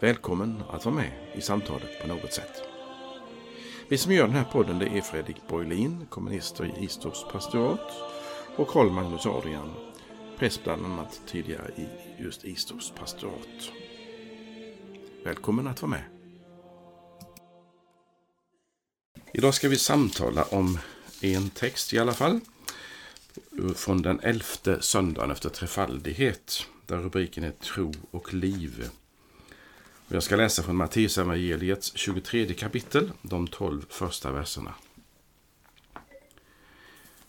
Välkommen att vara med i samtalet på något sätt. Vi som gör den här podden det är Fredrik Borglin, kommunister i Istorps pastorat och Karl Magnus Adrian, präst bland annat tidigare i just Istorps pastorat. Välkommen att vara med. Idag ska vi samtala om en text i alla fall. Från den elfte söndagen efter trefaldighet. Där rubriken är Tro och liv. Jag ska läsa från Matteus evangeliets 23 kapitel, de 12 första verserna.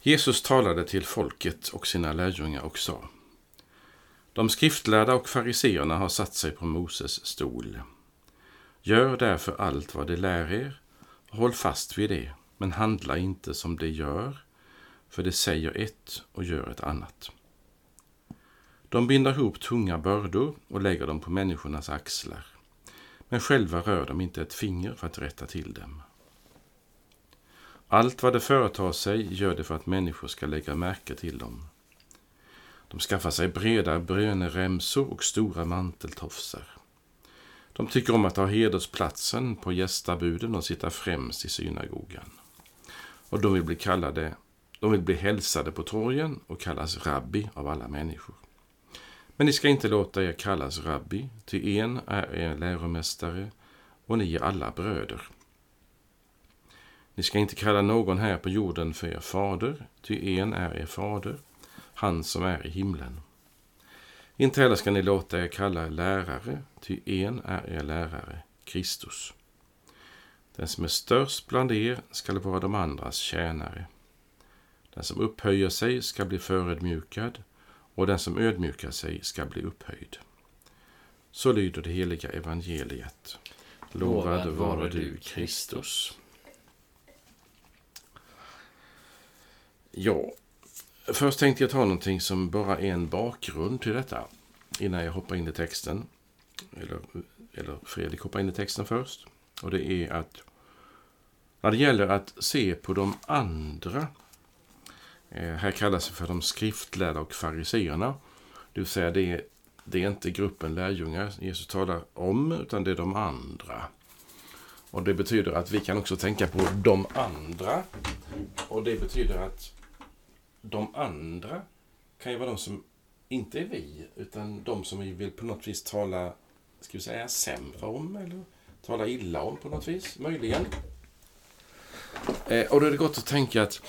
Jesus talade till folket och sina lärjungar och sa. De skriftlärda och fariseerna har satt sig på Moses stol. Gör därför allt vad de lär er och håll fast vid det, men handla inte som de gör, för de säger ett och gör ett annat. De binder ihop tunga bördor och lägger dem på människornas axlar men själva rör de inte ett finger för att rätta till dem. Allt vad de företar sig gör det för att människor ska lägga märke till dem. De skaffar sig breda bröneremsor och stora manteltofsar. De tycker om att ha hedersplatsen på gästabuden och sitta främst i synagogan. Och de vill bli kallade, de vill bli hälsade på torgen och kallas rabbi av alla människor. Men ni ska inte låta er kallas rabbi, ty en är er läromästare och ni är alla bröder. Ni ska inte kalla någon här på jorden för er fader, ty en är er fader, han som är i himlen. Inte heller ska ni låta er kalla er lärare, ty en är er lärare, Kristus. Den som är störst bland er skall vara de andras tjänare. Den som upphöjer sig skall bli förödmjukad, och den som ödmjukar sig ska bli upphöjd. Så lyder det heliga evangeliet. Lovad vare du, Kristus. Ja, först tänkte jag ta någonting som bara är en bakgrund till detta innan jag hoppar in i texten. Eller, eller Fredrik hoppar in i texten först. Och det är att när det gäller att se på de andra Eh, här kallas det för de skriftlärda och fariseerna. Det vill säga det är, det är inte gruppen lärjungar Jesus talar om, utan det är de andra. Och det betyder att vi kan också tänka på de andra. Och det betyder att de andra kan ju vara de som inte är vi, utan de som vi vill på något vis tala, ska vi säga, sämre om eller tala illa om på något vis, möjligen. Eh, och då är det gott att tänka att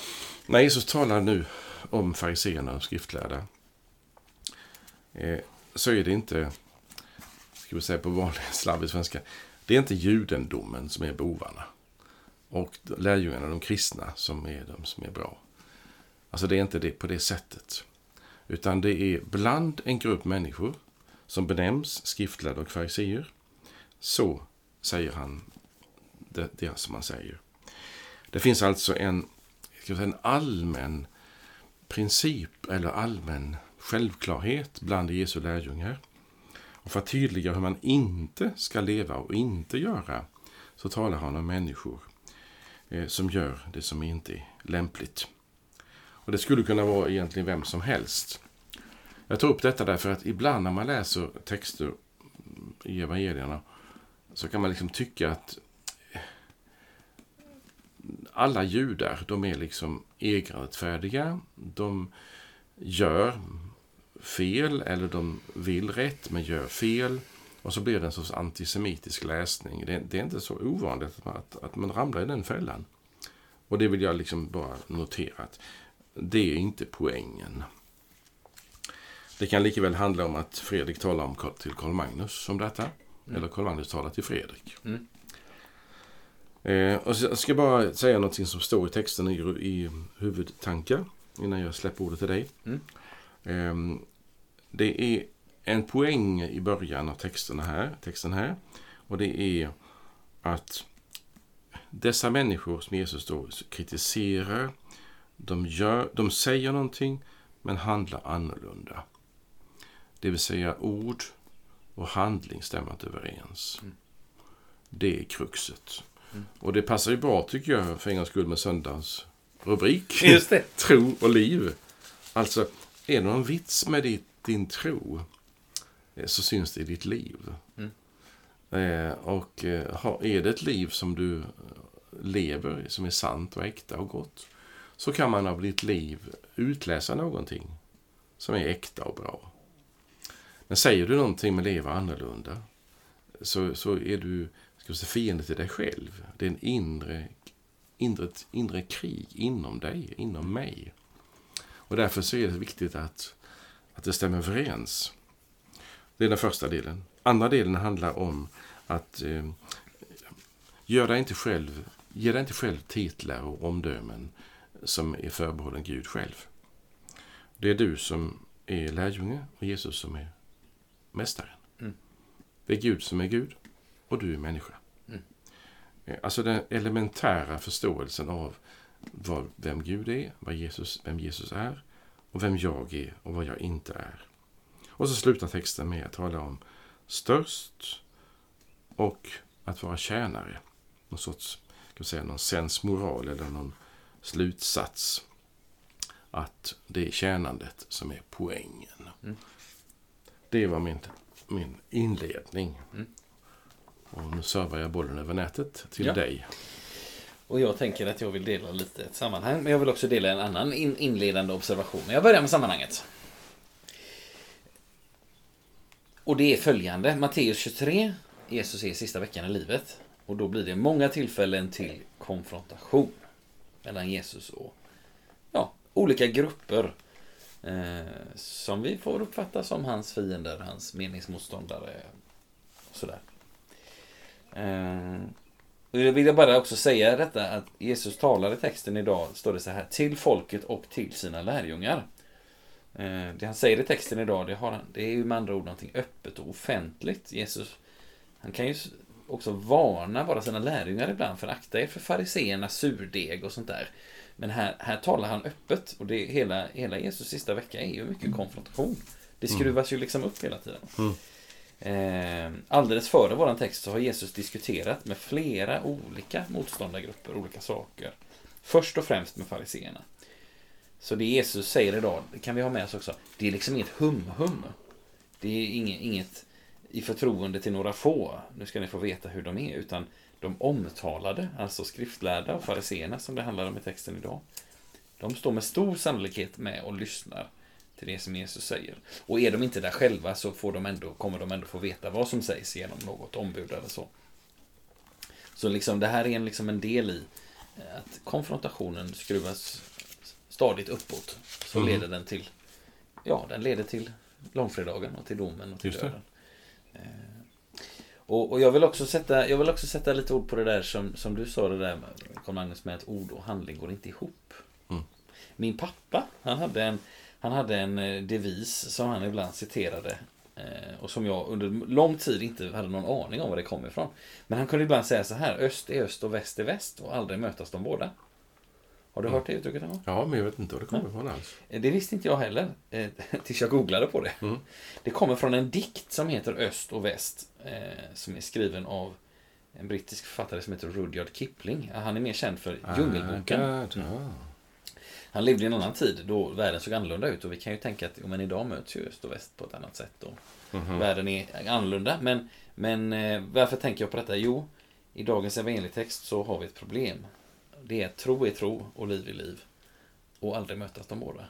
när Jesus talar nu om fariseerna och skriftlärda eh, så är det inte, ska vi säga på vanlig slarvig svenska, det är inte judendomen som är bovarna. Och lärjungarna, de kristna, som är de som är bra. Alltså det är inte det på det sättet. Utan det är bland en grupp människor som benämns skriftlärda och fariseer. Så säger han det, det som han säger. Det finns alltså en ska säga, en allmän princip eller allmän självklarhet bland Jesu lärjungar. Och för att tydliggöra hur man inte ska leva och inte göra så talar han om människor eh, som gör det som inte är lämpligt. Och Det skulle kunna vara egentligen vem som helst. Jag tar upp detta därför att ibland när man läser texter i evangelierna så kan man liksom tycka att alla judar, de är liksom egenrättfärdiga. De gör fel, eller de vill rätt men gör fel. Och så blir det en sorts antisemitisk läsning. Det, det är inte så ovanligt att, att man ramlar i den fällan. Och det vill jag liksom bara notera att det är inte poängen. Det kan lika väl handla om att Fredrik talar om till Karl Magnus om detta. Mm. Eller Karl Magnus talar till Fredrik. Mm. Eh, och jag ska bara säga någonting som står i texten i, i huvudtankar innan jag släpper ordet till dig. Mm. Eh, det är en poäng i början av texten här, texten här. Och det är att dessa människor som Jesus då kritiserar, de, gör, de säger någonting men handlar annorlunda. Det vill säga ord och handling stämmer inte överens. Mm. Det är kruxet. Mm. Och det passar ju bra tycker jag för en gångs skull med söndagens rubrik. Just det. tro och liv. Alltså, är det någon vits med ditt, din tro eh, så syns det i ditt liv. Mm. Eh, och eh, är det ett liv som du eh, lever som är sant och äkta och gott så kan man av ditt liv utläsa någonting som är äkta och bra. Men säger du någonting med lever annorlunda så, så är du ska säga, fiende till dig själv. Det är en inre, inre, inre krig inom dig, inom mig. Och därför så är det viktigt att, att det stämmer överens. Det är den första delen. Andra delen handlar om att eh, gör dig inte själv, ge dig inte själv titlar och omdömen som är förbehållen Gud själv. Det är du som är lärjunge och Jesus som är mästaren. Mm. Det är Gud som är Gud och du är människa. Eh, alltså den elementära förståelsen av vad, vem Gud är, vad Jesus, vem Jesus är och vem jag är och vad jag inte är. Och så slutar texten med att tala om störst och att vara tjänare. Någon sorts, kan säga, någon sensmoral eller någon slutsats. Att det är tjänandet som är poängen. Mm. Det var min, min inledning. Mm. Och nu servar jag bollen över nätet till ja. dig. Och jag tänker att jag vill dela lite ett sammanhang. Men jag vill också dela en annan in inledande observation. Men jag börjar med sammanhanget. Och det är följande. Matteus 23. Jesus är sista veckan i livet. Och då blir det många tillfällen till konfrontation. Mellan Jesus och ja, olika grupper. Eh, som vi får uppfatta som hans fiender, hans meningsmotståndare. Och sådär. Eh, jag vill bara också säga detta att Jesus talar i texten idag, står det så här, till folket och till sina lärjungar. Eh, det han säger i texten idag, det, han, det är ju med andra ord någonting öppet och offentligt. Jesus, han kan ju också varna bara sina lärjungar ibland för akta er för fariseernas surdeg och sånt där. Men här, här talar han öppet och det, hela, hela Jesus sista vecka är ju mycket konfrontation. Det skruvas ju liksom upp hela tiden. Mm. Eh, alldeles före våran text så har Jesus diskuterat med flera olika motståndargrupper, olika saker. Först och främst med fariseerna. Så det Jesus säger idag, det kan vi ha med oss också. Det är liksom inget hum-hum. Det är inget, inget i förtroende till några få. Nu ska ni få veta hur de är. Utan de omtalade, alltså skriftlärda och fariseerna som det handlar om i texten idag. De står med stor sannolikhet med och lyssnar till det som Jesus säger. Och är de inte där själva så får de ändå, kommer de ändå få veta vad som sägs genom något ombud eller så. Så liksom, det här är en, liksom en del i eh, att konfrontationen skruvas stadigt uppåt. Så mm. leder den till, ja, den leder till långfredagen och till domen och till döden. Eh, och, och, jag, vill också sätta, jag vill också sätta lite ord på det där som, som du sa, det där Carl Magnus, med att ord och handling går inte ihop. Mm. Min pappa, han hade en, han hade en eh, devis som han ibland citerade. Eh, och som jag under lång tid inte hade någon aning om var det kom ifrån. Men han kunde ibland säga så här, öst är öst och väst är väst och aldrig mötas de båda. Har du mm. hört det uttrycket någon Ja, men jag vet inte var det kommer ifrån alls. Eh, det visste inte jag heller, tills jag googlade på det. Mm. Det kommer från en dikt som heter Öst och väst, som är skriven av en brittisk författare som heter Rudyard Kipling. Han är mer känd för ah, Djungelboken. Ah, han levde i en annan tid då världen såg annorlunda ut och vi kan ju tänka att men idag möts ju öst och väst på ett annat sätt. Och mm -hmm. Världen är annorlunda. Men, men eh, varför tänker jag på detta? Jo, i dagens evangelietext så har vi ett problem. Det är tro är tro och liv är liv. Och aldrig mötas de båda.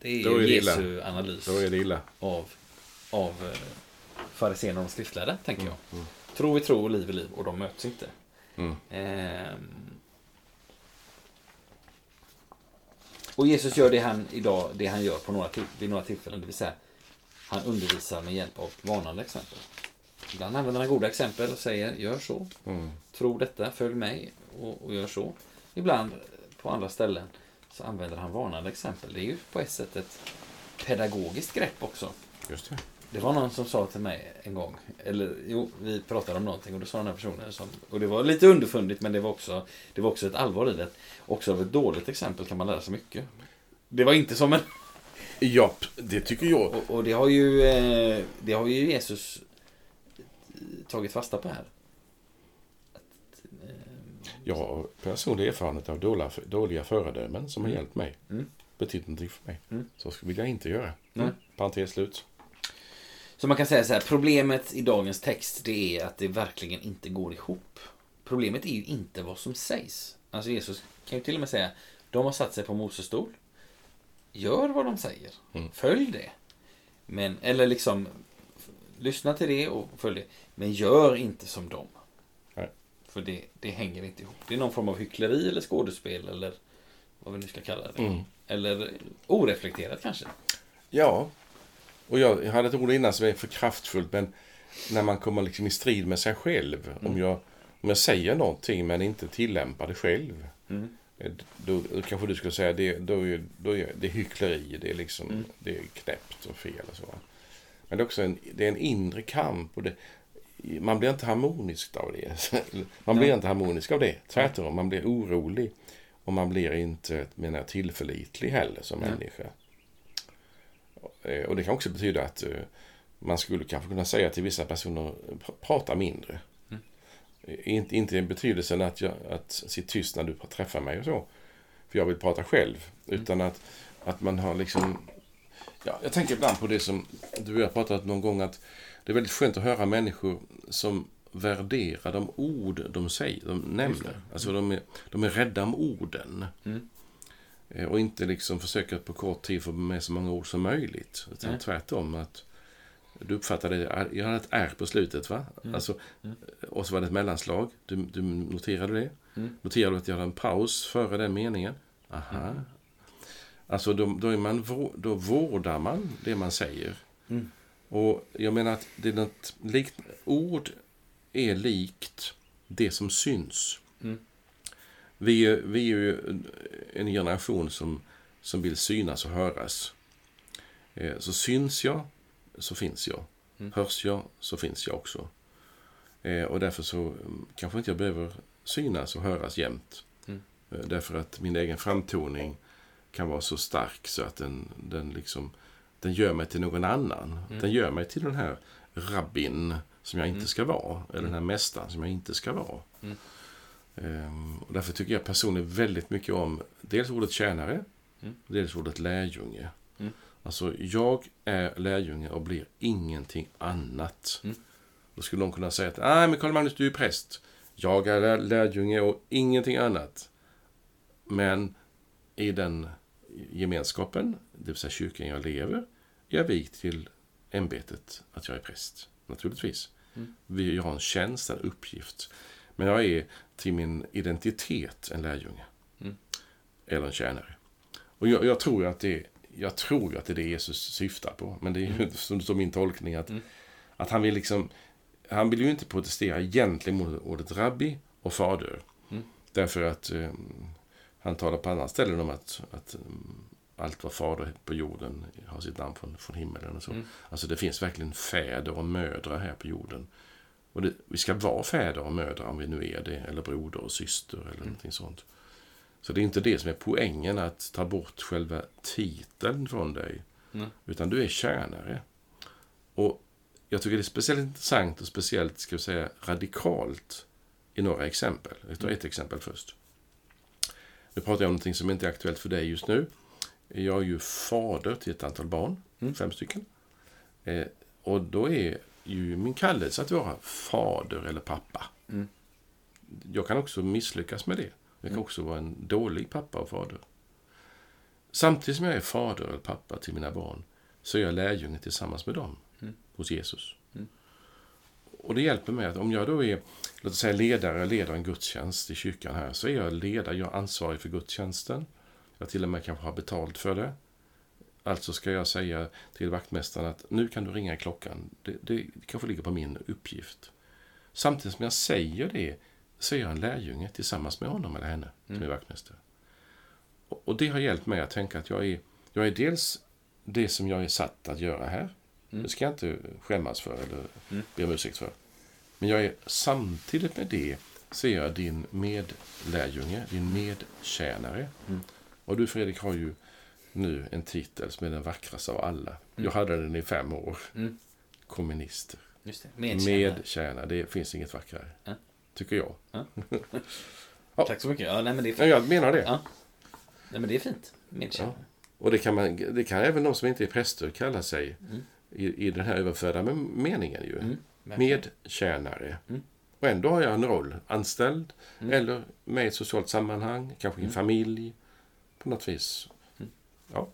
Det är, är Jesu illa. analys Då är det illa. av, av eh, fariséerna och de skriftlärda, tänker jag. Mm. Tro är tro och liv är liv och de möts inte. Mm. Ehm, Och Jesus gör det han idag, det han gör på några vid några tillfällen. Det vill säga, han undervisar med hjälp av varnande exempel. Ibland använder han goda exempel och säger, gör så. Mm. Tro detta, följ mig och, och, gör så. Ibland, på andra ställen, så använder han varnande exempel. Det är ju på ett sätt ett pedagogiskt grepp också. Just det. Det var någon som sa till mig en gång, eller jo, vi pratade om någonting och då sa den här personen som, och det var lite underfundigt men det var också, det var också ett allvar i det. Också av ett dåligt exempel kan man lära sig mycket. Det var inte som en... Ja, det tycker jag. Och, och det har ju, eh, det har ju Jesus tagit fasta på här. Eh, Jag har personlig erfarenhet av dåliga, dåliga föredömen som har hjälpt mig. Mm. Betytt någonting för mig. Mm. Så vill jag inte göra. Nej. Parentes slut. Så man kan säga så här, problemet i dagens text det är att det verkligen inte går ihop. Problemet är ju inte vad som sägs. Alltså Jesus kan ju till och med säga, de har satt sig på Moses stol. Gör vad de säger. Mm. Följ det. Men, eller liksom, lyssna till det och följ det. Men gör inte som dem. Nej. För det, det hänger inte ihop. Det är någon form av hyckleri eller skådespel eller vad vi nu ska kalla det. Mm. Eller oreflekterat kanske. Ja, och jag jag hade ett ord innan som är för kraftfullt, men när man kommer liksom i strid med sig själv. Om, jag, om jag säger någonting men inte tillämpar det själv. Mm. eh, Då, då kanske du skulle säga det, då är, då är det hyckleri, det är liksom Mm. det är knäppt och fel och så. Men det är också en, det är en inre kamp och det, man blir inte harmonisk av det. Man blir Nej. inte harmonisk av det. Tvärtom, man blir orolig. Och man blir inte menar, tillförlitlig heller som Nej. människa. Eh, Och det kan också betyda att eh, man skulle kanske kunna säga till vissa personer, pr- prata mindre. Mm. Eh, Inte, inte i betydelsen att, jag, att sitta tyst när du träffar mig och så. För jag vill prata själv. Utan att, att man har liksom... Ja, jag tänker ibland på det som du och jag har pratat någon gång att det är väldigt skönt att höra människor som värderar de ord de säger, de nämner. det. Alltså de är, de är rädda om orden. Mm. Eh, Och inte liksom försöker på kort tid få med så många ord som möjligt. Utan Nej. tvärtom. att Du uppfattade, jag hade ett R på slutet va? Mm. Alltså, Mm. och så var det ett mellanslag. Du, du noterade det? Mm. Noterade du att jag hade en paus före den meningen? Aha. Mm. Alltså då, då, är man, då vårdar man det man säger. Mm. Och jag menar att det är något likt, ord är likt det som syns. Mm. Vi, är- vi är ju en generation som, som vill synas och höras. Eh, Så syns jag, så finns jag. Mm. Hörs jag, så finns jag också. Eh, Och därför så mm, kanske inte jag behöver synas och höras jämt. Mm. Eh, Därför att min egen framtoning kan vara så stark så att den, den liksom den gör mig till någon annan. Mm. Den gör mig till den här rabbin som jag inte Mm. ska vara. Eller den Mm. här mästaren som jag inte ska vara. Ehm, och därför tycker jag personligen väldigt mycket om dels ordet tjänare, Mm. dels ordet lärjunge. Mm. Alltså, jag är lärjunge och blir ingenting annat. Mm. Då skulle någon kunna säga att nej men Karl Magnus, du är präst. Jag är lär- lärjunge och ingenting annat. Men i den gemenskapen, det vill säga kyrkan jag lever, jag vikt till ämbetet att jag är präst. Naturligtvis. Mm. Vi jag har en tjänst, en uppgift. Men jag är till min identitet en lärjunge. Mm. Eller en tjänare. Och jag, jag tror att det jag tror att det är det Jesus syftar på. Men det är ju som som min tolkning att, Mm. att han vill liksom han vill ju inte protestera egentligen mot ordet rabbi och fader. Mm. Därför att eh, han talar på andra ställen om att, att mm, allt vad fader på jorden har sitt namn från, från himmelen och så. Mm. Alltså det finns verkligen fäder och mödrar här på jorden. Och det, vi ska vara fäder och mödrar om vi nu är det, eller broder och syster eller Mm. någonting sånt. Så det är inte det som är poängen, att ta bort själva titeln från dig. Mm. Utan du är tjänare. Och jag tycker det är speciellt intressant och speciellt, ska vi säga, radikalt i några exempel. Jag tar ett exempel först. Nu pratar jag om någonting som inte är aktuellt för dig just nu. Jag är ju fader till ett antal barn, Mm. fem stycken. Eh, och då är ju min kallelse att vara fader eller pappa. Mm. Jag kan också misslyckas med det. Jag kan Mm. också vara en dålig pappa och fader. Samtidigt som jag är fader eller pappa till mina barn så är jag lärjunge tillsammans med dem Mm. hos Jesus. Mm. Och det hjälper mig att om jag då är låt oss säga ledare, leder en gudstjänst i kyrkan här, så är jag ledare, jag är ansvarig för gudstjänsten. Jag till och med kanske har betalt för det. Alltså ska jag säga till vaktmästaren att nu kan du ringa klockan. Det, det kanske ligger på min uppgift. Samtidigt som jag säger det så är jag en lärjunge tillsammans med honom eller henne som Mm. är vaktmästare. Och, och det har hjälpt mig att tänka att jag är, jag är dels det som jag är satt att göra här. Mm. Det ska jag inte skämmas för eller Mm. be om ursäkt för. Men jag är samtidigt med det så är jag din medlärjunge, din medtjänare. Mm. Och du Fredrik har ju nu en titel som är den vackraste av alla. Jag hade den i fem år. Mm. Kommunister. Just det. Medtjänare. Medtjänare. Det finns inget vackrare. Ja. Tycker jag. Tack så mycket. Ja, nej, men det är Ja, fint. jag menar det. Ja. Nej, men det är fint. Medtjänare. Och det kan, man, det kan även de som inte är präster kalla sig Mm. i, i den här överförda me- meningen ju. Mm. Medtjänare. Mm. Och ändå har jag en roll. Anställd Mm. eller med i ett socialt sammanhang. Kanske i en Mm. familj. På något vis. Ja.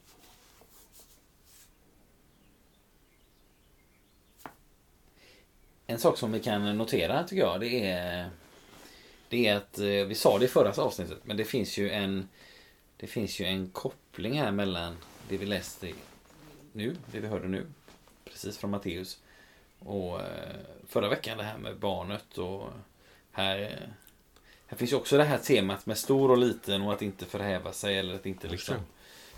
En sak som vi kan notera tycker jag det är Det är att eh, vi sa det i förra avsnittet men det finns ju en Det finns ju en koppling här mellan det vi läste nu, det vi hörde nu Precis från Matteus Och eh, förra veckan det här med barnet och här eh, Här finns ju också det här temat med stor och liten och att inte förhäva sig eller att inte liksom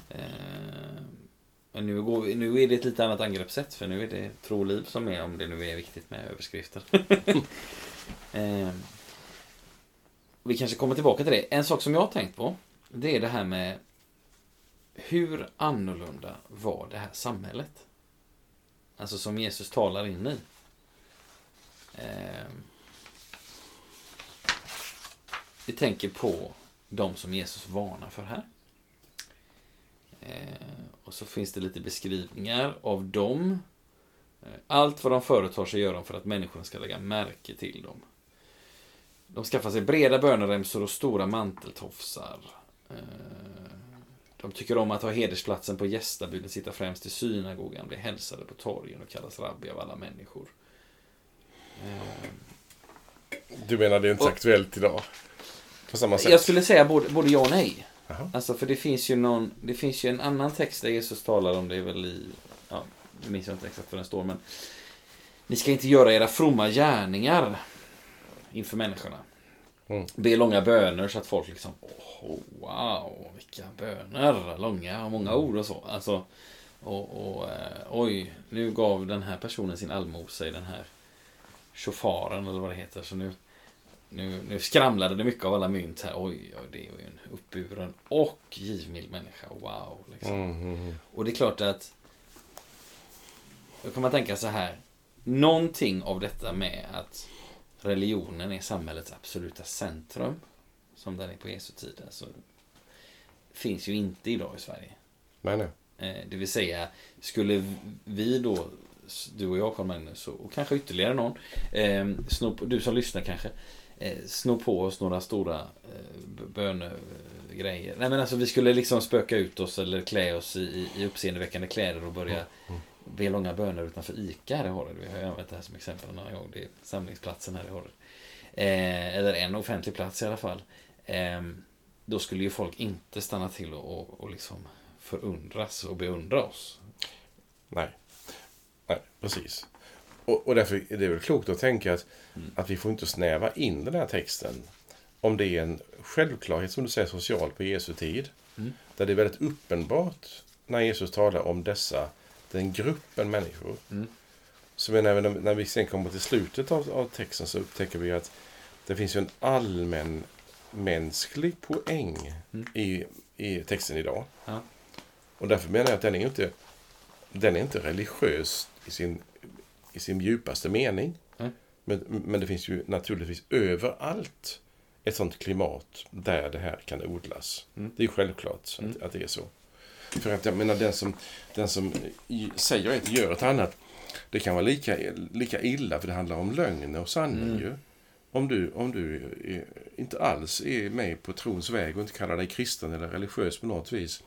eh, nu, går nu är det ett lite annat angreppssätt för nu är det tro och liv som är om det nu är viktigt med överskrifter. eh, vi kanske kommer tillbaka till det. En sak som jag har tänkt på det är det här med hur annorlunda var det här samhället? Alltså som Jesus talar in i. Eh, vi tänker på de som Jesus varnar för här. Eh, och så finns det lite beskrivningar av dem. Eh, Allt vad de företar sig gör de för att människorna ska lägga märke till dem. De skaffar sig breda böneremsor och stora manteltofsar. Eh, De tycker om att ha hedersplatsen på gästabuden, sitta främst i synagogan, bli hälsade på torgen och kallas rabbi av alla människor. Du menar det är inte Och- aktuellt idag? På samma sätt? Jag skulle säga både, både ja och nej. Jaha. Alltså för det finns ju någon, det finns ju en annan text där Jesus talar om det är väl i, ja, nu minns jag inte exakt vad den står men Ni ska inte göra era fromma gärningar inför människorna. Mm. Be långa böner så att folk liksom, oh, wow, vilka böner, långa och många ord och så. Alltså, och, och eh, oj, nu gav den här personen sin allmosa i den här chauffören eller vad det heter. Så nu, nu, nu skramlade det mycket av alla mynt här. Oj, oj det är ju en uppburen och givmild människa. Wow. Liksom. Mm, mm. Och det är klart att då kan man tänka så här. Någonting av detta med att religionen är samhällets absoluta centrum. Som den är på Jesu tid. Alltså, finns ju inte idag i Sverige. Nej, nej. Eh, Det vill säga, skulle vi då, du och jag Carl Magnus och kanske ytterligare någon, eh, sno, på- du som lyssnar kanske, eh, sno på oss några stora eh, bönegrejer. Nej men alltså vi skulle liksom spöka ut oss eller klä oss i, i, uppseendeväckande kläder och börja be långa böner utanför ICA här i Horred. Vi har ju använt det här som exempel några gånger. Det är samlingsplatsen här i Horred. Eh, eller en offentlig plats i alla fall. Eh, då skulle ju folk inte stanna till och, och, och liksom förundras och beundra oss. Nej. Nej, precis. Och, och därför är det väl klokt att tänka att, att vi får inte snäva in den här texten. Om det är en självklarhet, som du säger, social på Jesu tid. Mm. Där det är väldigt uppenbart när Jesus talar om dessa, den gruppen människor. Mm. Så menar jag, när, när vi sen kommer till slutet av, av texten så upptäcker vi att det finns ju en allmän mänsklig poäng Mm. i, i texten idag. Ja. Och därför menar jag att den är inte, den är inte religiös i sin, i sin djupaste mening. Nej. Men, men det finns ju naturligtvis överallt ett sånt klimat där det här kan odlas. Mm. Det är självklart att, Mm. att det är så. För att jag menar, den som, den som säger ett gör ett annat. Det kan vara lika, lika illa för det handlar om lögn och sanning Mm. ju. Om du, om du är, inte alls är med på trons väg och inte kallar dig kristen eller religiös på något vis.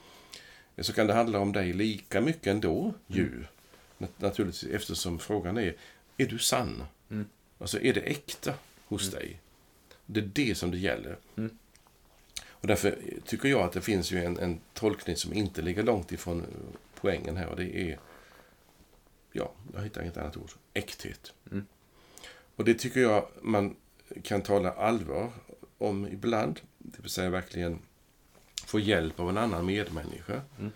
Så kan det handla om dig lika mycket ändå ju. Nat- Naturligtvis eftersom frågan är, är du sann? Mm. Alltså är det äkta hos dig? Det är det som det gäller. Mm. Och därför tycker jag att det finns ju en, en tolkning som inte ligger långt ifrån eh, poängen här och det är, ja, jag hittar inget annat ord, äkthet. Mm. Och det tycker jag man kan tala allvar om ibland. Det vill säga verkligen få hjälp av en annan medmänniska. Mm.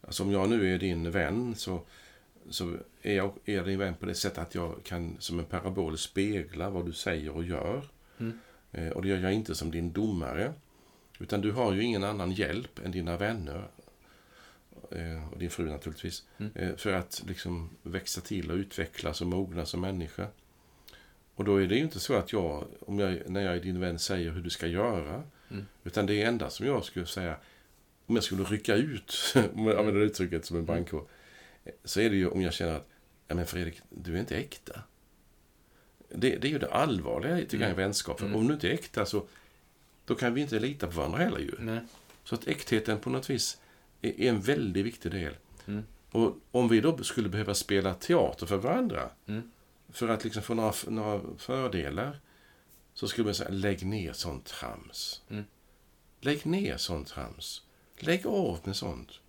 Alltså om jag nu är din vän så så är jag, är din vän på det sättet att jag kan som en parabol spegla vad du säger och gör. Mm. Eh, och det gör jag inte som din domare. Utan du har ju ingen annan hjälp än dina vänner. Eh, och din fru naturligtvis. Mm. Eh, för att liksom växa till och utvecklas och mogna som människa. Och då är det ju inte så att jag, om jag, när jag är din vän, säger hur du ska göra. Mm. Utan det enda som jag skulle säga, om jag skulle rycka ut, om jag använder uttrycket som en brandkår, så är det ju om jag känner att, ja men Fredrik, du är inte äkta. Det, det är ju det allvarliga tycker jag i Mm. vänskap. För Mm. Om du inte är äkta så, då kan vi inte lita på varandra heller ju. Nej. Så att äktheten på något vis är, är en väldigt viktig del. Mm. Och om vi då skulle behöva spela teater för varandra, Mm. för att liksom få några, några fördelar, så skulle man säga, lägg ner sånt trams. Mm. Lägg ner sånt trams. Lägg av med sånt.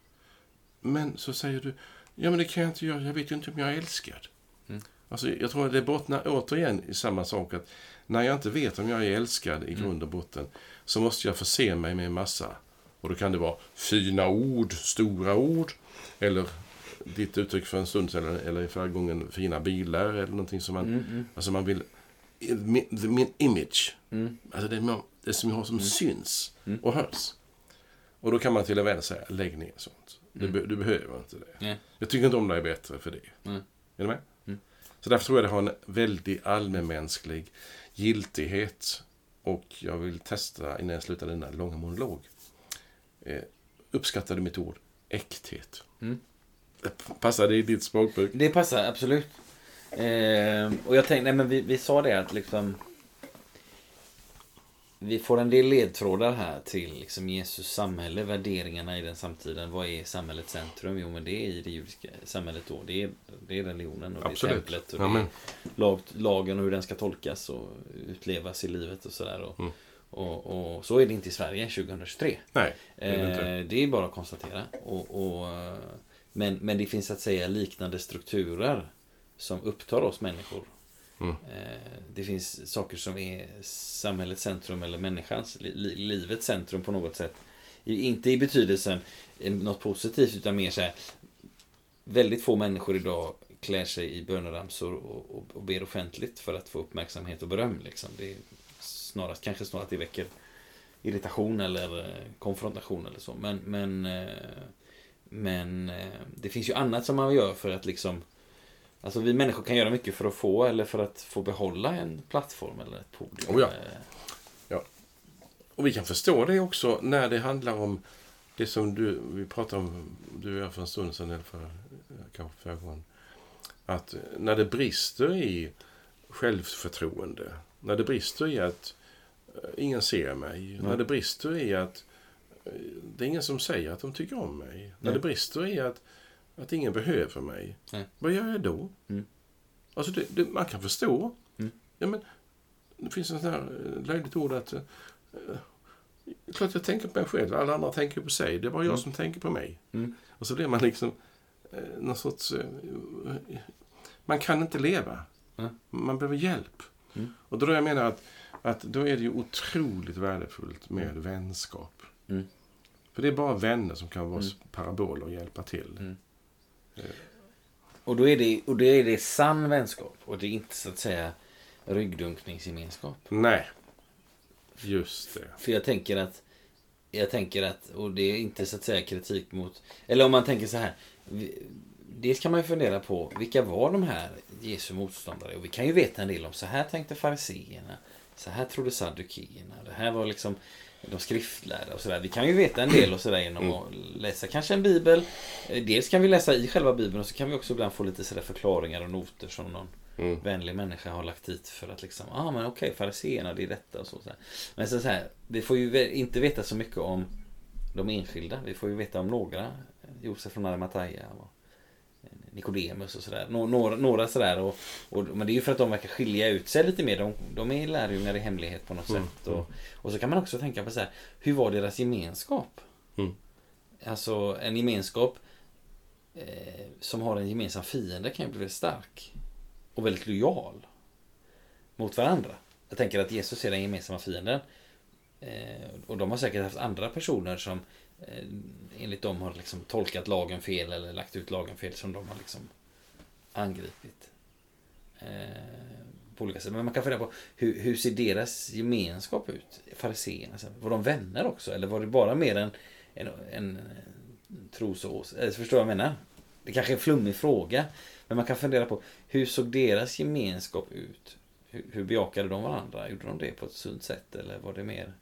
Men så säger du, ja men det kan jag inte göra, jag vet ju inte om jag är älskad. Mm. Alltså, jag tror att det bottnar återigen i samma sak att när jag inte vet om jag är älskad i Mm. grund och botten så måste jag förse mig med en massa. Och då kan det vara fina ord, stora ord, eller ditt uttryck för en stund sedan, eller i förra gången fina bilar, eller någonting som man, Mm, mm, alltså man vill, min, min image, mm. alltså det, man- det som jag har som syns Mm. och hörs. Och då kan man till en vän säga, lägg ner sånt. Du, Mm. be, du behöver inte det. Nej. Jag tycker inte om dig bättre för det. Mm. Är du med? Mm. Så därför tror jag det har en väldigt allmänmänsklig giltighet. Och jag vill testa innan jag slutar denna långa monolog. Eh, uppskattar du mitt ord? Äkthet. Mm. Passar det i ditt språkbruk? Det passar absolut. Eh, och jag tänkte, nej men vi, vi sa det att liksom vi får en del ledtrådar här till liksom Jesus samhälle, värderingarna i den samtiden. Vad är samhällets centrum? Jo, men det är i det judiska samhället då. Det är, det är religionen och det är Absolut. templet och det är lag, lagen och hur den ska tolkas och utlevas i livet och sådär. Och, Mm. och, och så är det inte i Sverige 2023. Nej, det är. Eh, det är bara att konstatera. Och, och, men, men det finns att säga liknande strukturer som upptar oss människor. Mm. Eh, det finns saker som är samhällets centrum eller människans, li, livets centrum på något sätt. Inte i betydelsen något positivt utan mer så här. Väldigt få människor idag klär sig i böneramsor och, och, och ber offentligt för att få uppmärksamhet och beröm. Liksom. Det är snarast, kanske snarare att det väcker irritation eller eh, konfrontation eller så. Men, men, eh, men det finns ju annat som man gör för att liksom Alltså vi människor kan göra mycket för att få eller för att få behålla en plattform eller ett podium. Oh ja. Eh, Och vi kan förstå det också när det handlar om det som du, vi pratade om, du och jag för en stund sedan, eller för, kanske förra gången. Att när det brister i självförtroende, när det brister i att eh, ingen ser mig, när det brister i att eh, det är ingen som säger att de tycker om mig, när Nej. det brister i att, att ingen behöver mig, Nej. vad gör jag då? Mm. Alltså det, det, man kan förstå. Mm. Ja, men, det finns ett här eh, löjligt ord att eh, är klart jag tänker på mig själv. Alla andra tänker på sig. Det är bara jag Mm. som tänker på mig. Mm. Och så blir man liksom eh, någon sorts... Eh, man kan inte leva. Man behöver hjälp. Mm. Och då jag menar att, att då är det ju otroligt värdefullt med vänskap. Mm. För det är bara vänner som kan vara Mm. paraboler och hjälpa till. Mm. Och då är det, och då är det sann vänskap. Och det är inte så att säga ryggdunkningsgemenskap. Nej, just det. För jag tänker att jag tänker att, och det är inte så att säga kritik mot, eller om man tänker så här. vi- Dels kan man ju fundera på vilka var de här Jesu motståndare? Och vi kan ju veta en del om så här tänkte fariseerna. Så här trodde saddukeerna. Det här var liksom de skriftlärda och sådär. Vi kan ju veta en del och sådär genom att läsa kanske en bibel. Eh, Dels kan vi läsa i själva bibeln och så kan vi också ibland få lite sådär förklaringar och noter som någon Mm. vänlig människa har lagt dit för att liksom, ah men okej, fariséerna det är detta och så. så. Men så, så här, vi får ju inte veta så mycket om de enskilda. Vi får ju veta om några. Josef från Arimathea och Nikodemus och sådär. Nå- Några, några sådär. Och, och, men det är ju för att de verkar skilja ut sig lite mer. De, de är lärjungar i hemlighet på något Mm, sätt. Och, och så kan man också tänka på så här, hur var deras gemenskap? Mm. Alltså en gemenskap eh, som har en gemensam fiende kan ju bli väldigt stark. Och väldigt lojal. Mot varandra. Jag tänker att Jesus är den gemensamma fienden. Eh, och de har säkert haft andra personer som Eh, enligt dem har liksom tolkat lagen fel eller lagt ut lagen fel som de har liksom angripit. Eh, på olika sätt. Men man kan fundera på hur, hur ser deras gemenskap ut? Fariséerna, var de vänner också? Eller var det bara mer en, en, en trosås? Eller förstår du vad jag menar? Det kanske är en flummig fråga. Men man kan fundera på hur såg deras gemenskap ut? Hur, hur bejakade de varandra? Gjorde de det på ett sunt sätt? Eller var det mer...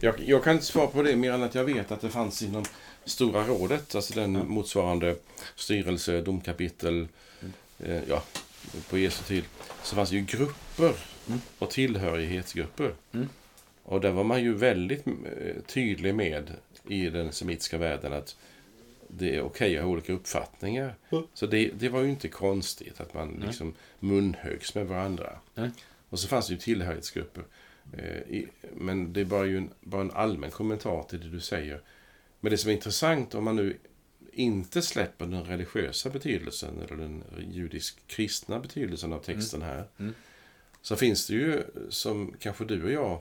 Jag, jag, kan inte svara på det mer än att jag vet att det fanns inom Stora rådet, alltså den ja. motsvarande styrelse, domkapitel, mm. eh, ja, på Jesu tid, så fanns det ju grupper mm. och tillhörighetsgrupper. Mm. Och där var man ju väldigt eh, tydlig med i den semitiska världen att det är okej okay att ha olika uppfattningar. Mm. Så det, det, var ju inte konstigt att man liksom munhögs med varandra. Och så fanns det ju tillhörighetsgrupper. Eh, men det är bara, ju en, bara en allmän kommentar till det du säger. Men det som är intressant om man nu inte släpper den religiösa betydelsen eller den judisk-kristna betydelsen av texten här. Mm. Mm. Så finns det ju, som kanske du och jag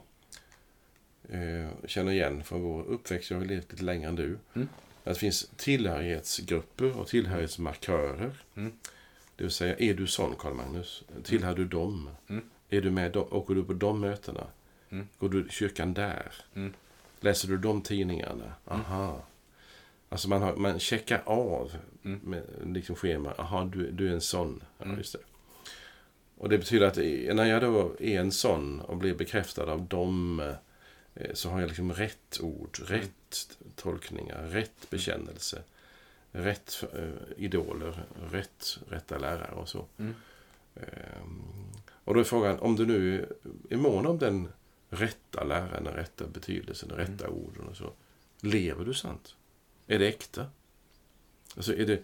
eh, känner igen från vår uppväxt, jag har levt lite längre än du. Mm. Att det finns tillhörighetsgrupper och tillhörighetsmarkörer. Mm. Det vill säga, är du sån Karl Magnus? Tillhör du dem? Mm. Är du med, åker du på de mötena? Mm. Går du i kyrkan där? Mm. Läser du de tidningarna? Mm. Aha. Alltså man, har, man checkar av mm. med liksom schema. Aha, du, du är en sån. Ja, mm. just det. Och det betyder att när jag då är en sån och blir bekräftad av dem eh, så har jag liksom rätt ord, rätt tolkningar, rätt bekännelse, rätt äh, idoler, rätt, rätta lärare och så. Mm. Um, och då är frågan, om du nu är mån om den rätta läran, den rätta betydelsen, de rätta mm. orden och så. Lever du sant? Är det äkta? Alltså, är det,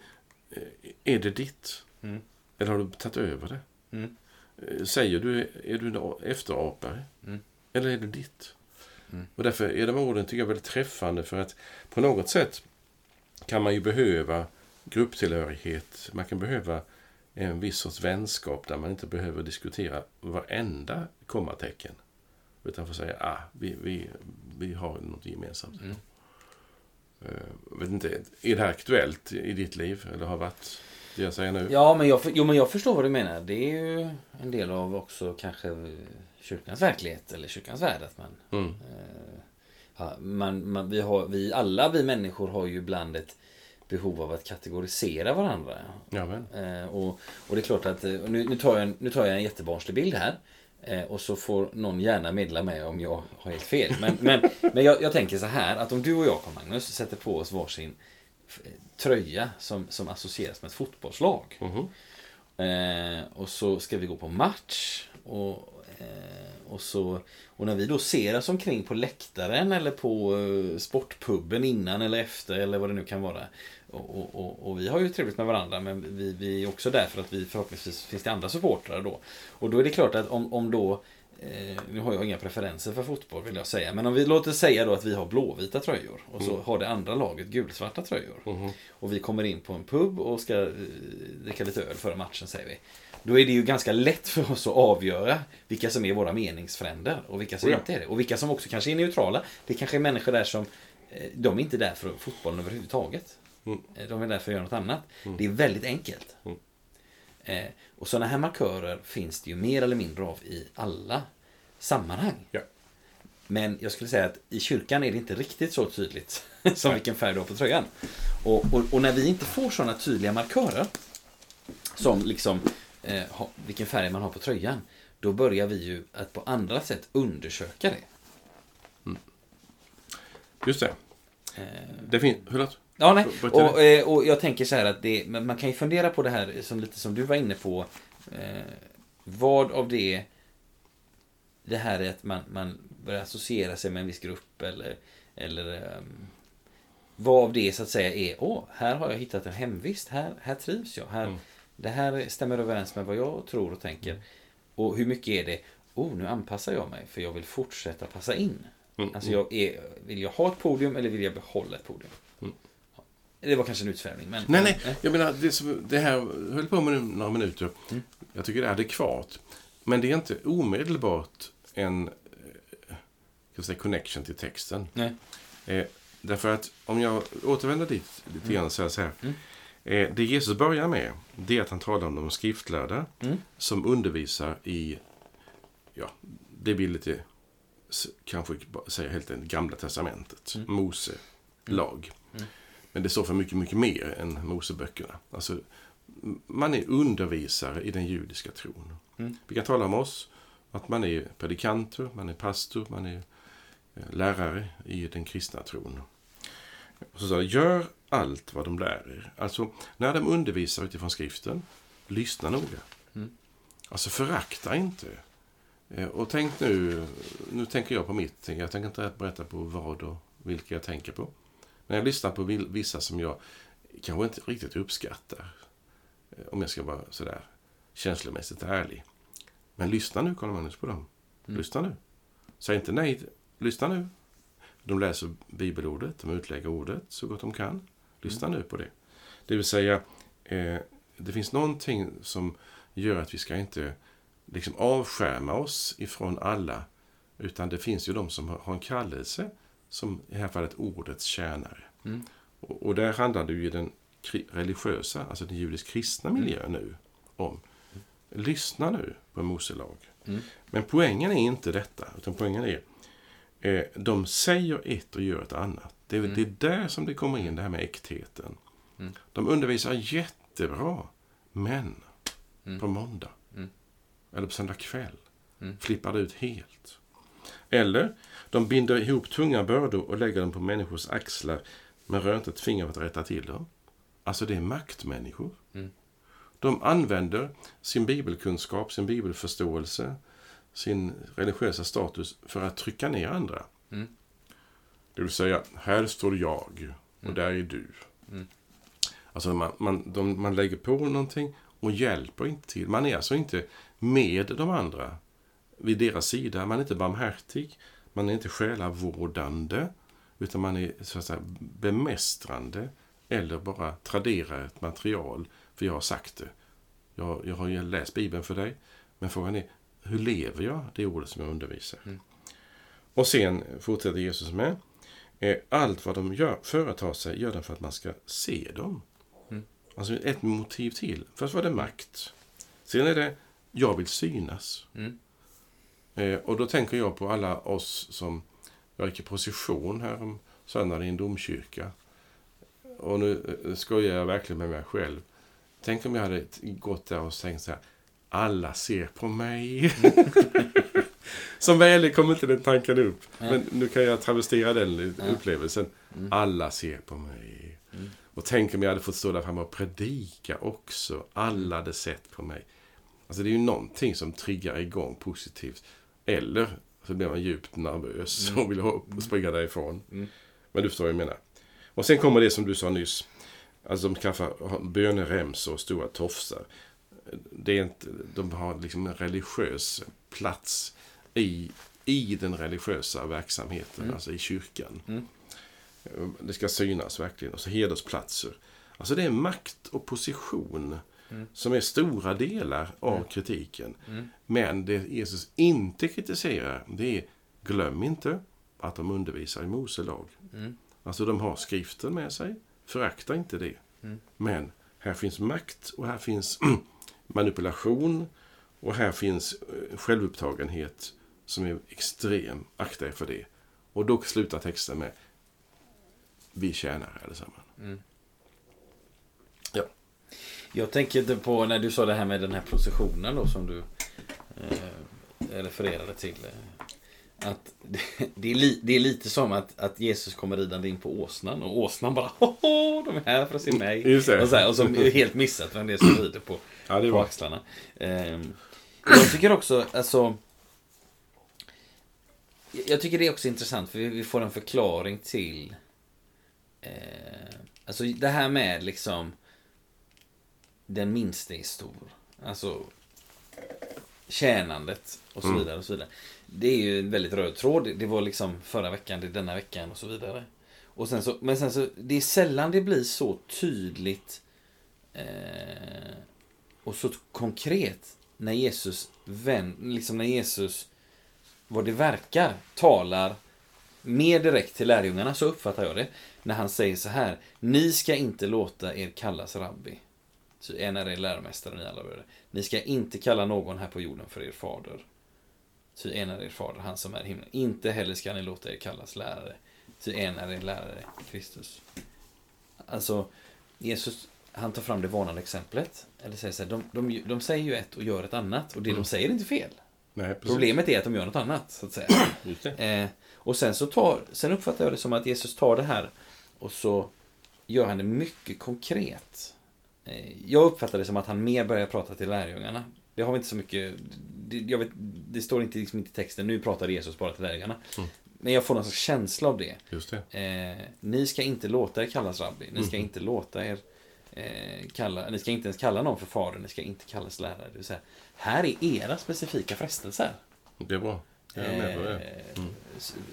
är det ditt? Mm. Eller har du tagit över det? Mm. Eh, säger du, är du en efterapare? Mm. Eller är det ditt? Mm. Och därför är de orden, tycker jag, väldigt träffande för att på något sätt kan man ju behöva grupptillhörighet. Man kan behöva en viss sorts vänskap där man inte behöver diskutera varenda kommatecken. Utan får säga, ah, vi, vi, vi har något gemensamt. Mm. Uh, vet inte, är det här aktuellt i ditt liv? Eller har varit det jag säger nu? Ja, men jag, jo, men jag förstår vad du menar. Det är ju en del av också kanske kyrkans verklighet eller kyrkans värld. Att man, mm. uh, ja, man, man, vi, har, vi alla vi människor har ju ibland ett behov av att kategorisera varandra. Eh, och, och det är klart att, nu, nu, tar jag, nu tar jag en jättebarnslig bild här. Eh, och så får någon gärna meddela mig om jag har helt fel. Men, men, men jag, jag, tänker så här att om du och jag, Magnus, sätter på oss varsin tröja som, som associeras med ett fotbollslag. Mm -hmm. eh, och så ska vi gå på match. Och, eh, och, så, och när vi då ser oss omkring på läktaren eller på eh, sportpuben innan eller efter eller vad det nu kan vara. Och, och, och, vi har ju trevligt med varandra men vi, vi är också där för att vi förhoppningsvis finns det andra supportrar då. Och då är det klart att om, om då eh, nu har jag inga preferenser för fotboll vill jag säga. Men om vi låter säga då att vi har blåvita tröjor. Och så mm. har det andra laget gulsvarta tröjor. Mm. Och vi kommer in på en pub och ska eh, dricka lite öl före matchen säger vi. Då är det ju ganska lätt för oss att avgöra vilka som är våra meningsfränder och vilka som ja. inte är det. Och vilka som också kanske är neutrala. Det kanske är människor där som eh, de är inte där för fotbollen överhuvudtaget. Mm. De är där för att göra något annat. Mm. Det är väldigt enkelt. Mm. Eh, och sådana här markörer finns det ju mer eller mindre av i alla sammanhang. Ja. Men jag skulle säga att i kyrkan är det inte riktigt så tydligt som vilken färg du har på tröjan. Och, och, och när vi inte får sådana tydliga markörer som liksom eh, vilken färg man har på tröjan. Då börjar vi ju att på andra sätt undersöka det. Mm. Just det. Eh, det finns... Förlåt? Ja, nej. Och, eh, och jag tänker så här att det, man kan ju fundera på det här som lite som du var inne på. Eh, vad av det det här är att man, man börjar associera sig med en viss grupp eller, eller um, vad av det så att säga är, åh, här har jag hittat en hemvist, här, här trivs jag, här, mm. det här stämmer överens med vad jag tror och tänker. Och hur mycket är det, oh, nu anpassar jag mig för jag vill fortsätta passa in. Mm. Alltså, jag är, vill jag ha ett podium eller vill jag behålla ett podium? Det var kanske en utsvävning. Men, nej, nej. Jag menar, det, som, det här höll på med några minuter. Mm. Jag tycker det är adekvat. Men det är inte omedelbart en eh, kan säga, connection till texten. Nej. Eh, därför att om jag återvänder dit lite grann så här. Så här mm. Eh, det Jesus börjar med, det är att han talar om de skriftlärda Mm. som undervisar i, ja, det blir lite, kanske säga helt enkelt, Gamla Testamentet, Mm. Mose, lag. Men det står för mycket, mycket mer än Moseböckerna. Alltså, man är undervisare i den judiska tron. Mm. Vi kan tala om oss, att man är predikanter, man är pastor, man är eh, lärare i den kristna tron. Och så sa gör allt vad de lär er. Alltså, när de undervisar utifrån skriften, lyssna noga. Mm. Alltså, förakta inte. Eh, Och tänk nu, nu tänker jag på mitt, jag tänker inte berätta på vad och vilka jag tänker på. Men jag lyssnar på vissa som jag kanske inte riktigt uppskattar. Eh, Om jag ska vara sådär känslomässigt ärlig. Men lyssna nu, Karl Magnus, på dem. Mm. Lyssna nu. Säg inte nej. Lyssna nu. De läser bibelordet, de utlägger ordet så gott de kan. Lyssna nu på det. Det vill säga, eh, det finns någonting som gör att vi ska inte liksom avskärma oss ifrån alla. Utan det finns ju de som har en kallelse, som i det här fallet ordets tjänare. Mm. Och, och där handlar det ju i den religiösa, alltså den judisk-kristna miljön nu om. Lyssna nu på Mose lag. Mm. Men poängen är inte detta, utan poängen är eh, de säger ett och gör ett annat. Det är, Mm. det är där som det kommer in, det här med äktheten. Mm. De undervisar jättebra, men Mm. på måndag Mm. eller på söndag kväll Mm. flippar det ut helt. Eller, de binder ihop tunga bördor och lägger dem på människors axlar men rör inte ett finger för att rätta till dem. Alltså, det är maktmänniskor. Mm. De använder sin bibelkunskap, sin bibelförståelse, sin religiösa status för att trycka ner andra. Mm. Det vill säga, här står jag och Mm. där är du. Mm. Alltså man, man, de, man lägger på någonting och hjälper inte till. Man är alltså inte med de andra vid deras sida. Man är inte barmhärtig. Man är inte själavårdande. Utan man är så att säga bemästrande eller bara traderar ett material för jag har sagt det. Jag, jag har ju läst Bibeln för dig. Men frågan är, hur lever jag det ordet som jag undervisar? Mm. Och sen fortsätter Jesus med. eh, Allt vad de gör, företar sig gör de för att man ska se dem. Mm. Alltså ett motiv till. Först var det makt. Sen är det, jag vill synas. Mm. Eh, och då tänker jag på alla oss som, jag gick i procession här om söndagen i en domkyrka. Och nu eh, skojar jag verkligen med mig själv. Tänk om jag hade gått där och tänkt så här, alla ser på mig. som väl kom inte den tanken upp. Nej. Men nu kan jag travestera den Ja. upplevelsen. Mm. Alla ser på mig. Mm. Och tänk om jag hade fått stå där framme och predika också. Alla hade sett på mig. Alltså det är ju någonting som triggar igång positivt. Eller så blir man djupt nervös Mm. och vill hoppa och springa därifrån. Mm. Men du förstår vad jag menar. Och sen kommer det som du sa nyss. Alltså de skaffar böneremsor och stora tofsar. Det är inte, de har liksom en religiös plats i, i den religiösa verksamheten, Mm. alltså i kyrkan. Mm. Det ska synas verkligen. Och så hedersplatser. Alltså det är makt och position Mm. som är stora delar av Mm. kritiken. Mm. Men det Jesus inte kritiserar, det är glöm inte att de undervisar i Mose lag. Mm. Alltså de har skriften med sig, förakta inte det. Mm. Men här finns makt och här finns manipulation och här finns eh, självupptagenhet som är extrem. Akta er för det. Och då slutar texten med Vi tjänar allesammans. Mm. Ja. Jag tänker inte på när du sa det här med den här processionen då som du eh, refererade till. eh, Att det, det, är li, det är lite som att, att Jesus kommer ridande in på åsnan och åsnan bara Hoho, de är här för att se mig. Och, så här, och så är helt missat vem det är som rider på, Ja, på axlarna. Ehm, jag tycker också, alltså Jag tycker det är också intressant för vi, vi får en förklaring till eh, Alltså det här med liksom Den minste är stor. Alltså Tjänandet och så Mm. vidare och så vidare. Det är ju en väldigt röd tråd. Det- Det var liksom förra veckan, det är denna veckan och så vidare. Och sen så, men sen så, det är sällan det blir så tydligt eh, och så konkret när Jesus, vän, liksom när Jesus, vad det verkar, talar mer direkt till lärjungarna, så uppfattar jag det. När han säger så här. Ni ska inte låta er kallas rabbi. Så en är er läromästare, ni alla bröder. Ni ska inte kalla någon här på jorden för er fader. Ty en är er fader, han som är i himlen. Inte heller ska ni låta er kallas lärare. Ty en är er lärare, Kristus. Alltså, Jesus, han tar fram det varnande exemplet. Eller säger så här, de, de, de säger ju ett och gör ett annat. Och det de säger är inte fel. Nej. Problemet är att de gör något annat, så att säga. Eh, och sen så tar, sen uppfattar jag det som att Jesus tar det här och så gör han det mycket konkret. Eh, jag uppfattar det som att han mer börjar prata till lärjungarna. Det har vi inte så mycket, det, vet, det står inte, liksom inte i texten, nu pratar Jesus bara till lärjungarna. Mm. Men jag får någon sorts känsla av det. Just det. Eh, ni ska inte låta er kallas rabbi. Ni ska Mhm. inte låta er eh, kalla, ni ska inte ens kalla någon för fader. Ni ska inte kallas lärare. Det vill säga, här är era specifika frestelser. Det är bra. Jag är med på det. Eh,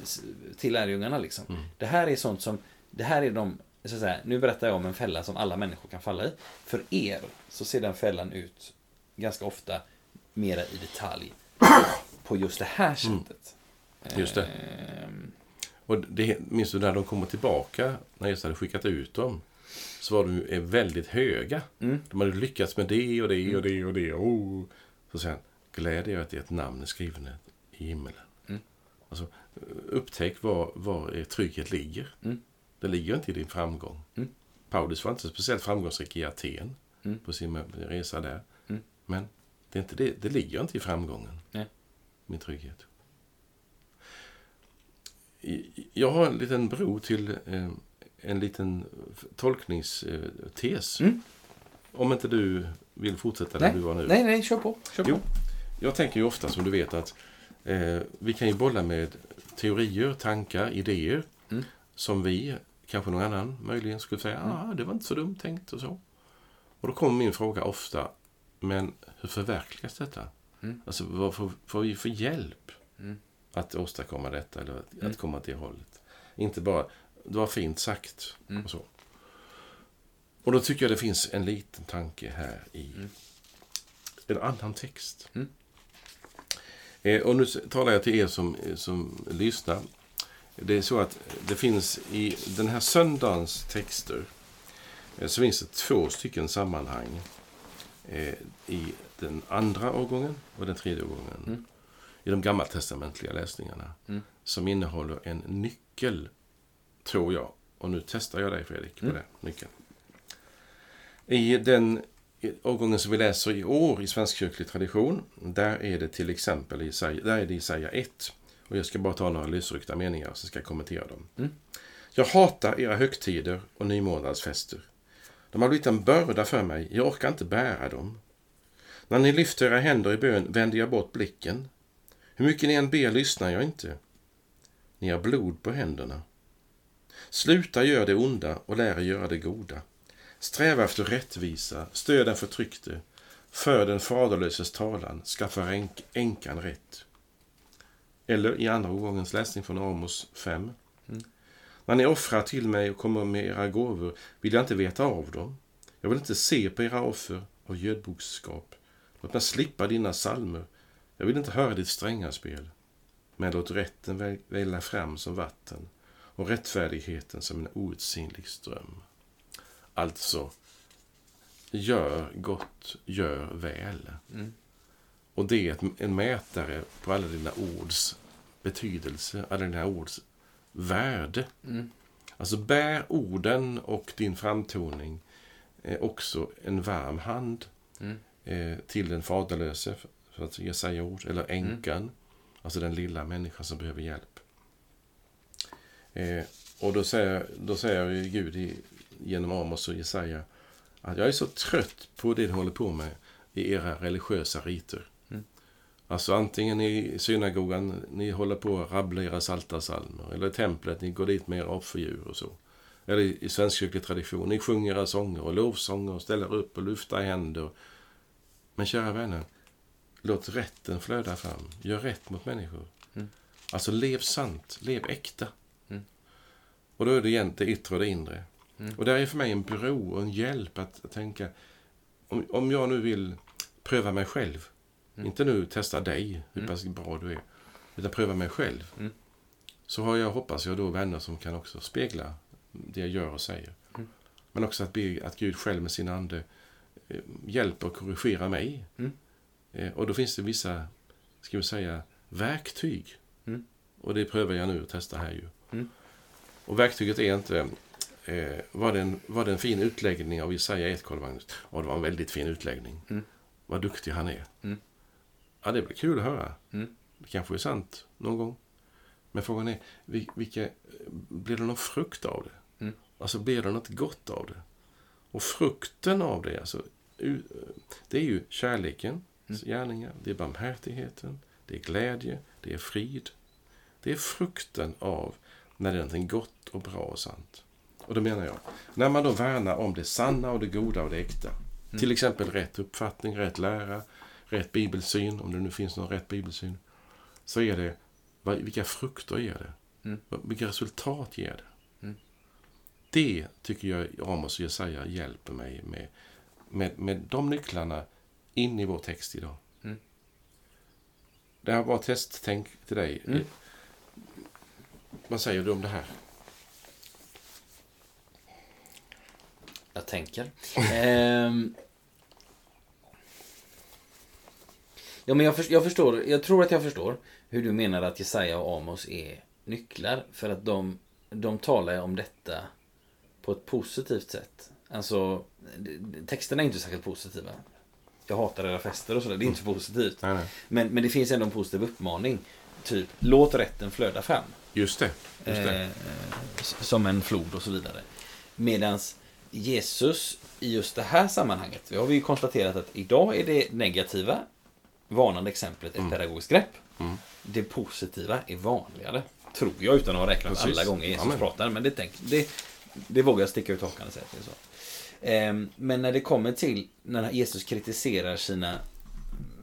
s- Till lärjungarna liksom. Mm. Det här är sånt som, det här är de, så säga, nu berättar jag om en fälla som alla människor kan falla i. För er så ser den fällan ut ganska ofta mera i detalj på just det här sättet. Just det. Ehm, Och det, minns du när de kommer tillbaka, när Jesus hade skickat ut dem, så var de väldigt höga. Mm. De hade lyckats med det och det och det och det. Oh. Så säger han, gläd er att ert namn är skrivna i himmelen. Mm. Alltså, upptäck var, var trygghet ligger. Mm. Det ligger inte i din framgång. Mm. Paulus var inte speciellt framgångsrik i Aten Mm. på sin resa där. Mm. Men det, är inte det, det ligger inte i framgången, Nej. min trygghet. Jag har en liten bro till eh, en liten tolkningstes. Mm. Om inte du vill fortsätta där nej, du var nu. nej, nej, kör på. Kör på. Jo. Jag tänker ju ofta, som du vet, att eh, vi kan ju bolla med teorier, tankar, idéer Mm. som vi, kanske någon annan möjligen skulle säga, ah, det var inte så dumt tänkt och så. Och då kommer min fråga ofta, men hur förverkligas detta? Mm. Alltså, vad får, får vi för hjälp Mm. att åstadkomma detta eller att, Mm. att komma till hållet? Inte bara, det var fint sagt Mm. och så. Och då tycker jag det finns en liten tanke här i Mm. en annan text. Mm. Eh, och nu talar jag till er som, som lyssnar. Det är så att det finns i den här söndagens texter eh, så finns det två stycken sammanhang eh, i den andra årgången och den tredje årgången. Mm. I de gammaltestamentliga läsningarna. Mm. Som innehåller en nyckel, tror jag. Och nu testar jag dig Fredrik på Mm. det. Nyckeln. I den i årgången som vi läser i år i svenskkyrklig tradition, där är det till exempel Isaiah, där är det Isaia 1. Och jag ska bara ta några lösryckta meningar så ska jag kommentera dem. Mm. Jag hatar era högtider och nymånadsfester. De har blivit en börda för mig, jag orkar inte bära dem. När ni lyfter era händer i bön vänder jag bort blicken. Hur mycket ni än ber lyssnar jag inte. Ni har blod på händerna. Sluta gör det onda och lär er göra det goda. Sträva efter rättvisa, stöd den förtryckte, för den faderlöses talan, skaffa änk- änkan rätt. Eller i andra gångens läsning från Amos 5. Mm. När ni offrar till mig och kommer med era gåvor vill jag inte veta av dem. Jag vill inte se på era offer av gödboskap. Låt mig slippa dina salmer. Jag vill inte höra ditt stränga spel. Men låt rätten väl- välla fram som vatten och rättfärdigheten som en outsinlig ström. Alltså, gör gott, gör väl. Mm. Och det är en mätare på alla dina ords betydelse, alla dina ords värde. Mm. Alltså bär orden och din framtoning eh, också en varm hand Mm. eh, till den faderlöse, för att säga ord, eller änkan, alltså den lilla människan som behöver hjälp. Eh, och då säger, då säger Gud i, genom Amos och Jesaja att jag är så trött på det ni håller på med i era religiösa riter. Alltså antingen i synagogan, ni håller på att rabbla era salta salmer eller i templet, ni går dit med era offerdjur och så. Eller i, svenskkyrklig tradition, ni sjunger era sånger och lovsånger och ställer upp och lyfter händer. Men kära vänner, låt rätten flöda fram. Gör rätt mot människor. Mm. Alltså lev sant, lev äkta. Mm. Och då är det igen det yttre och det inre. Mm. Och där är för mig en bro och en hjälp att, att tänka, om, om jag nu vill pröva mig själv, Mm. inte nu testa dig, hur Mm. pass bra du är, utan pröva mig själv. Mm. så har jag, hoppas jag, då vänner som kan också spegla det jag gör och säger. Mm. Men också att be att Gud själv med sin ande eh, hjälper och korrigerar mig. Mm. Eh, och då finns det vissa, ska vi säga, verktyg. Mm. Och det prövar jag nu att testa här ju. Och verktyget är inte, eh, var, det en, var det en fin utläggning av Jesaja 1, Karl Magnus? Ja, det var en väldigt fin utläggning. Mm. Vad duktig han är. Mm. Ja, det blir kul att höra. Mm. Det kanske är sant någon gång. Men frågan är, vil- vilka, blir det någon frukt av det? Mm. Alltså blir det något gott av det? Och frukten av det, alltså, det är ju kärleken, Mm. gärningar, det är barmhärtigheten, det är glädje, det är frid. Det är frukten av när det är någonting gott och bra och sant. Och då menar jag, när man då värnar om det sanna och det goda och det äkta. Mm. Till exempel rätt uppfattning, rätt lära, rätt bibelsyn, om det nu finns någon rätt bibelsyn. Så är det, vilka frukter ger det? Mm. Vilka resultat ger det? Mm. Det tycker jag Amos och Jesaja hjälper mig med, med, med de nycklarna in i vår text idag. Mm. Det här var testtänk till dig. Mm. Vad säger du om det här? Jag tänker. Ehm. Ja, men jag, för, jag förstår. Jag tror att jag förstår hur du menar att Jesaja och Amos är nycklar. För att de, de talar om detta på ett positivt sätt. Alltså, texterna är inte särskilt positiva. Jag hatar era fester och sådär. Det är inte så positivt. Nej, nej. Men, men det finns ändå en positiv uppmaning. Typ, låt rätten flöda fram. Just det. Just det. Eh, som en flod och så vidare. Medans Jesus i just det här sammanhanget, vi har vi ju konstaterat att idag är det negativa varnande exemplet ett pedagogiskt grepp. Mm. Det positiva är vanligare. Tror jag utan att ha räknat Precis. alla gånger Jesus Amen. pratar. Men det, tänk, det, det vågar jag sticka ut hakan och säga att det är så. Ehm, men när det kommer till när Jesus kritiserar sina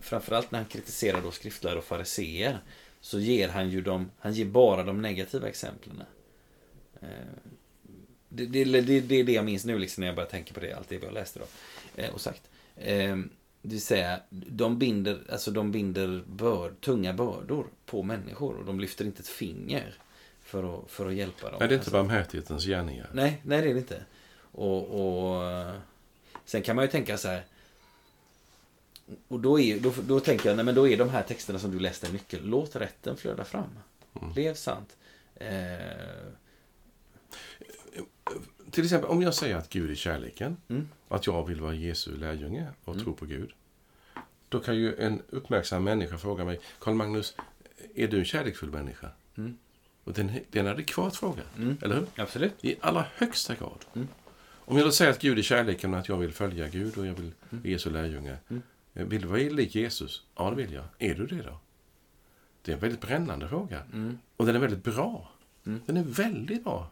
framförallt när han kritiserar då skriftlärare och fariseer så ger han ju dem, han ger bara de negativa exemplen. Eh, Det, det, det, det är det jag minns nu liksom när jag börjar tänka på det, allt det har läst idag eh, och sagt. Det vill säga, de binder, alltså de binder bör, tunga bördor på människor och de lyfter inte ett finger för att, för att hjälpa dem. Nej, det är inte Alltså- barmhärtighetens gärningar. Nej, nej det är det inte. Och, och sen kan man ju tänka så här. Och då, är, då, då tänker jag, nej men då är de här texterna som du läste en nyckel. Låt rätten flöda fram. Mm. Lev sant. Eh, Till exempel om jag säger att Gud är kärleken, Mm. Att jag vill vara Jesu lärjunge och Mm. tro på Gud. Då kan ju en uppmärksam människa fråga mig, Karl Magnus, är du en kärleksfull människa? Mm. Och det är en, adekvat fråga, Mm. eller hur? absolut. I allra högsta grad. Mm. Om jag då säger att Gud är kärleken och att jag vill följa Gud och jag vill Mm. Jesu lärjunge. Mm. Eh, Vill du vara lik Jesus? Ja, det vill jag. Är du det då? Det är en väldigt brännande fråga. Mm. Och den är väldigt bra. Den är väldigt bra.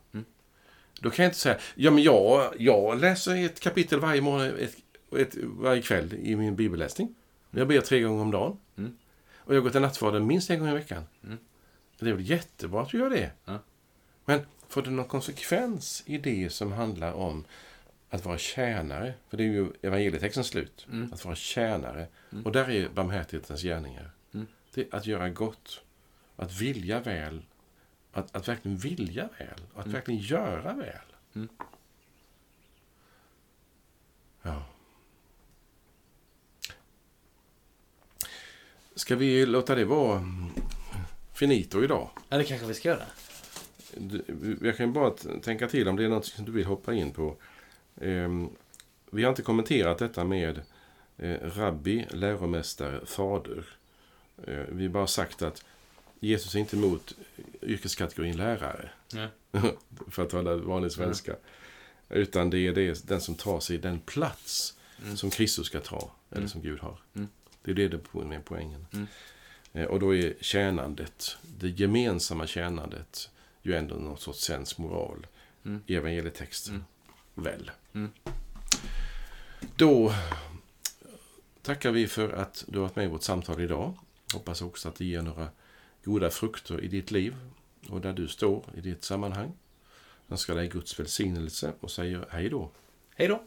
Då kan jag inte säga, ja men jag, jag läser ett kapitel varje morgon, ett, ett, varje kväll i min bibelläsning. Jag ber tre gånger om dagen. Mm. Och jag går till nattvarden minst en gång i veckan. Mm. Det är väl jättebra att du gör det. Ja. Men får det någon konsekvens i det som handlar om att vara tjänare? För det är ju evangelietextens slut. Mm. Att vara tjänare. Mm. Och där är barmhärtighetens gärningar. Mm. Det att göra gott. Att vilja väl. Att, att verkligen vilja väl. Att Mm. verkligen göra väl. Mm. Ja. Ska vi låta det vara finito idag? Ja, det kanske vi ska göra. Jag kan bara tänka till om det är något som du vill hoppa in på. Ehm, Vi har inte kommenterat detta med eh, rabbi, läromästare, fader. Eh, Vi har bara sagt att Jesus är inte emot yrkeskategorin lärare. Ja. för att tala vanlig svenska. Utan det är det, den som tar sig den plats Mm. som Kristus ska ta. Eller Mm. som Gud har. Mm. Det är det som är poängen. Mm. Eh, Och då är tjänandet, det gemensamma tjänandet, ju ändå någon sorts sensmoral Mm. i evangelietexten. Mm. Väl. Mm. Då tackar vi för att du har varit med i vårt samtal idag. Hoppas också att det ger några goda frukter i ditt liv och där du står i ditt sammanhang. Jag önskar dig Guds välsignelse och säger hej då. Hej då!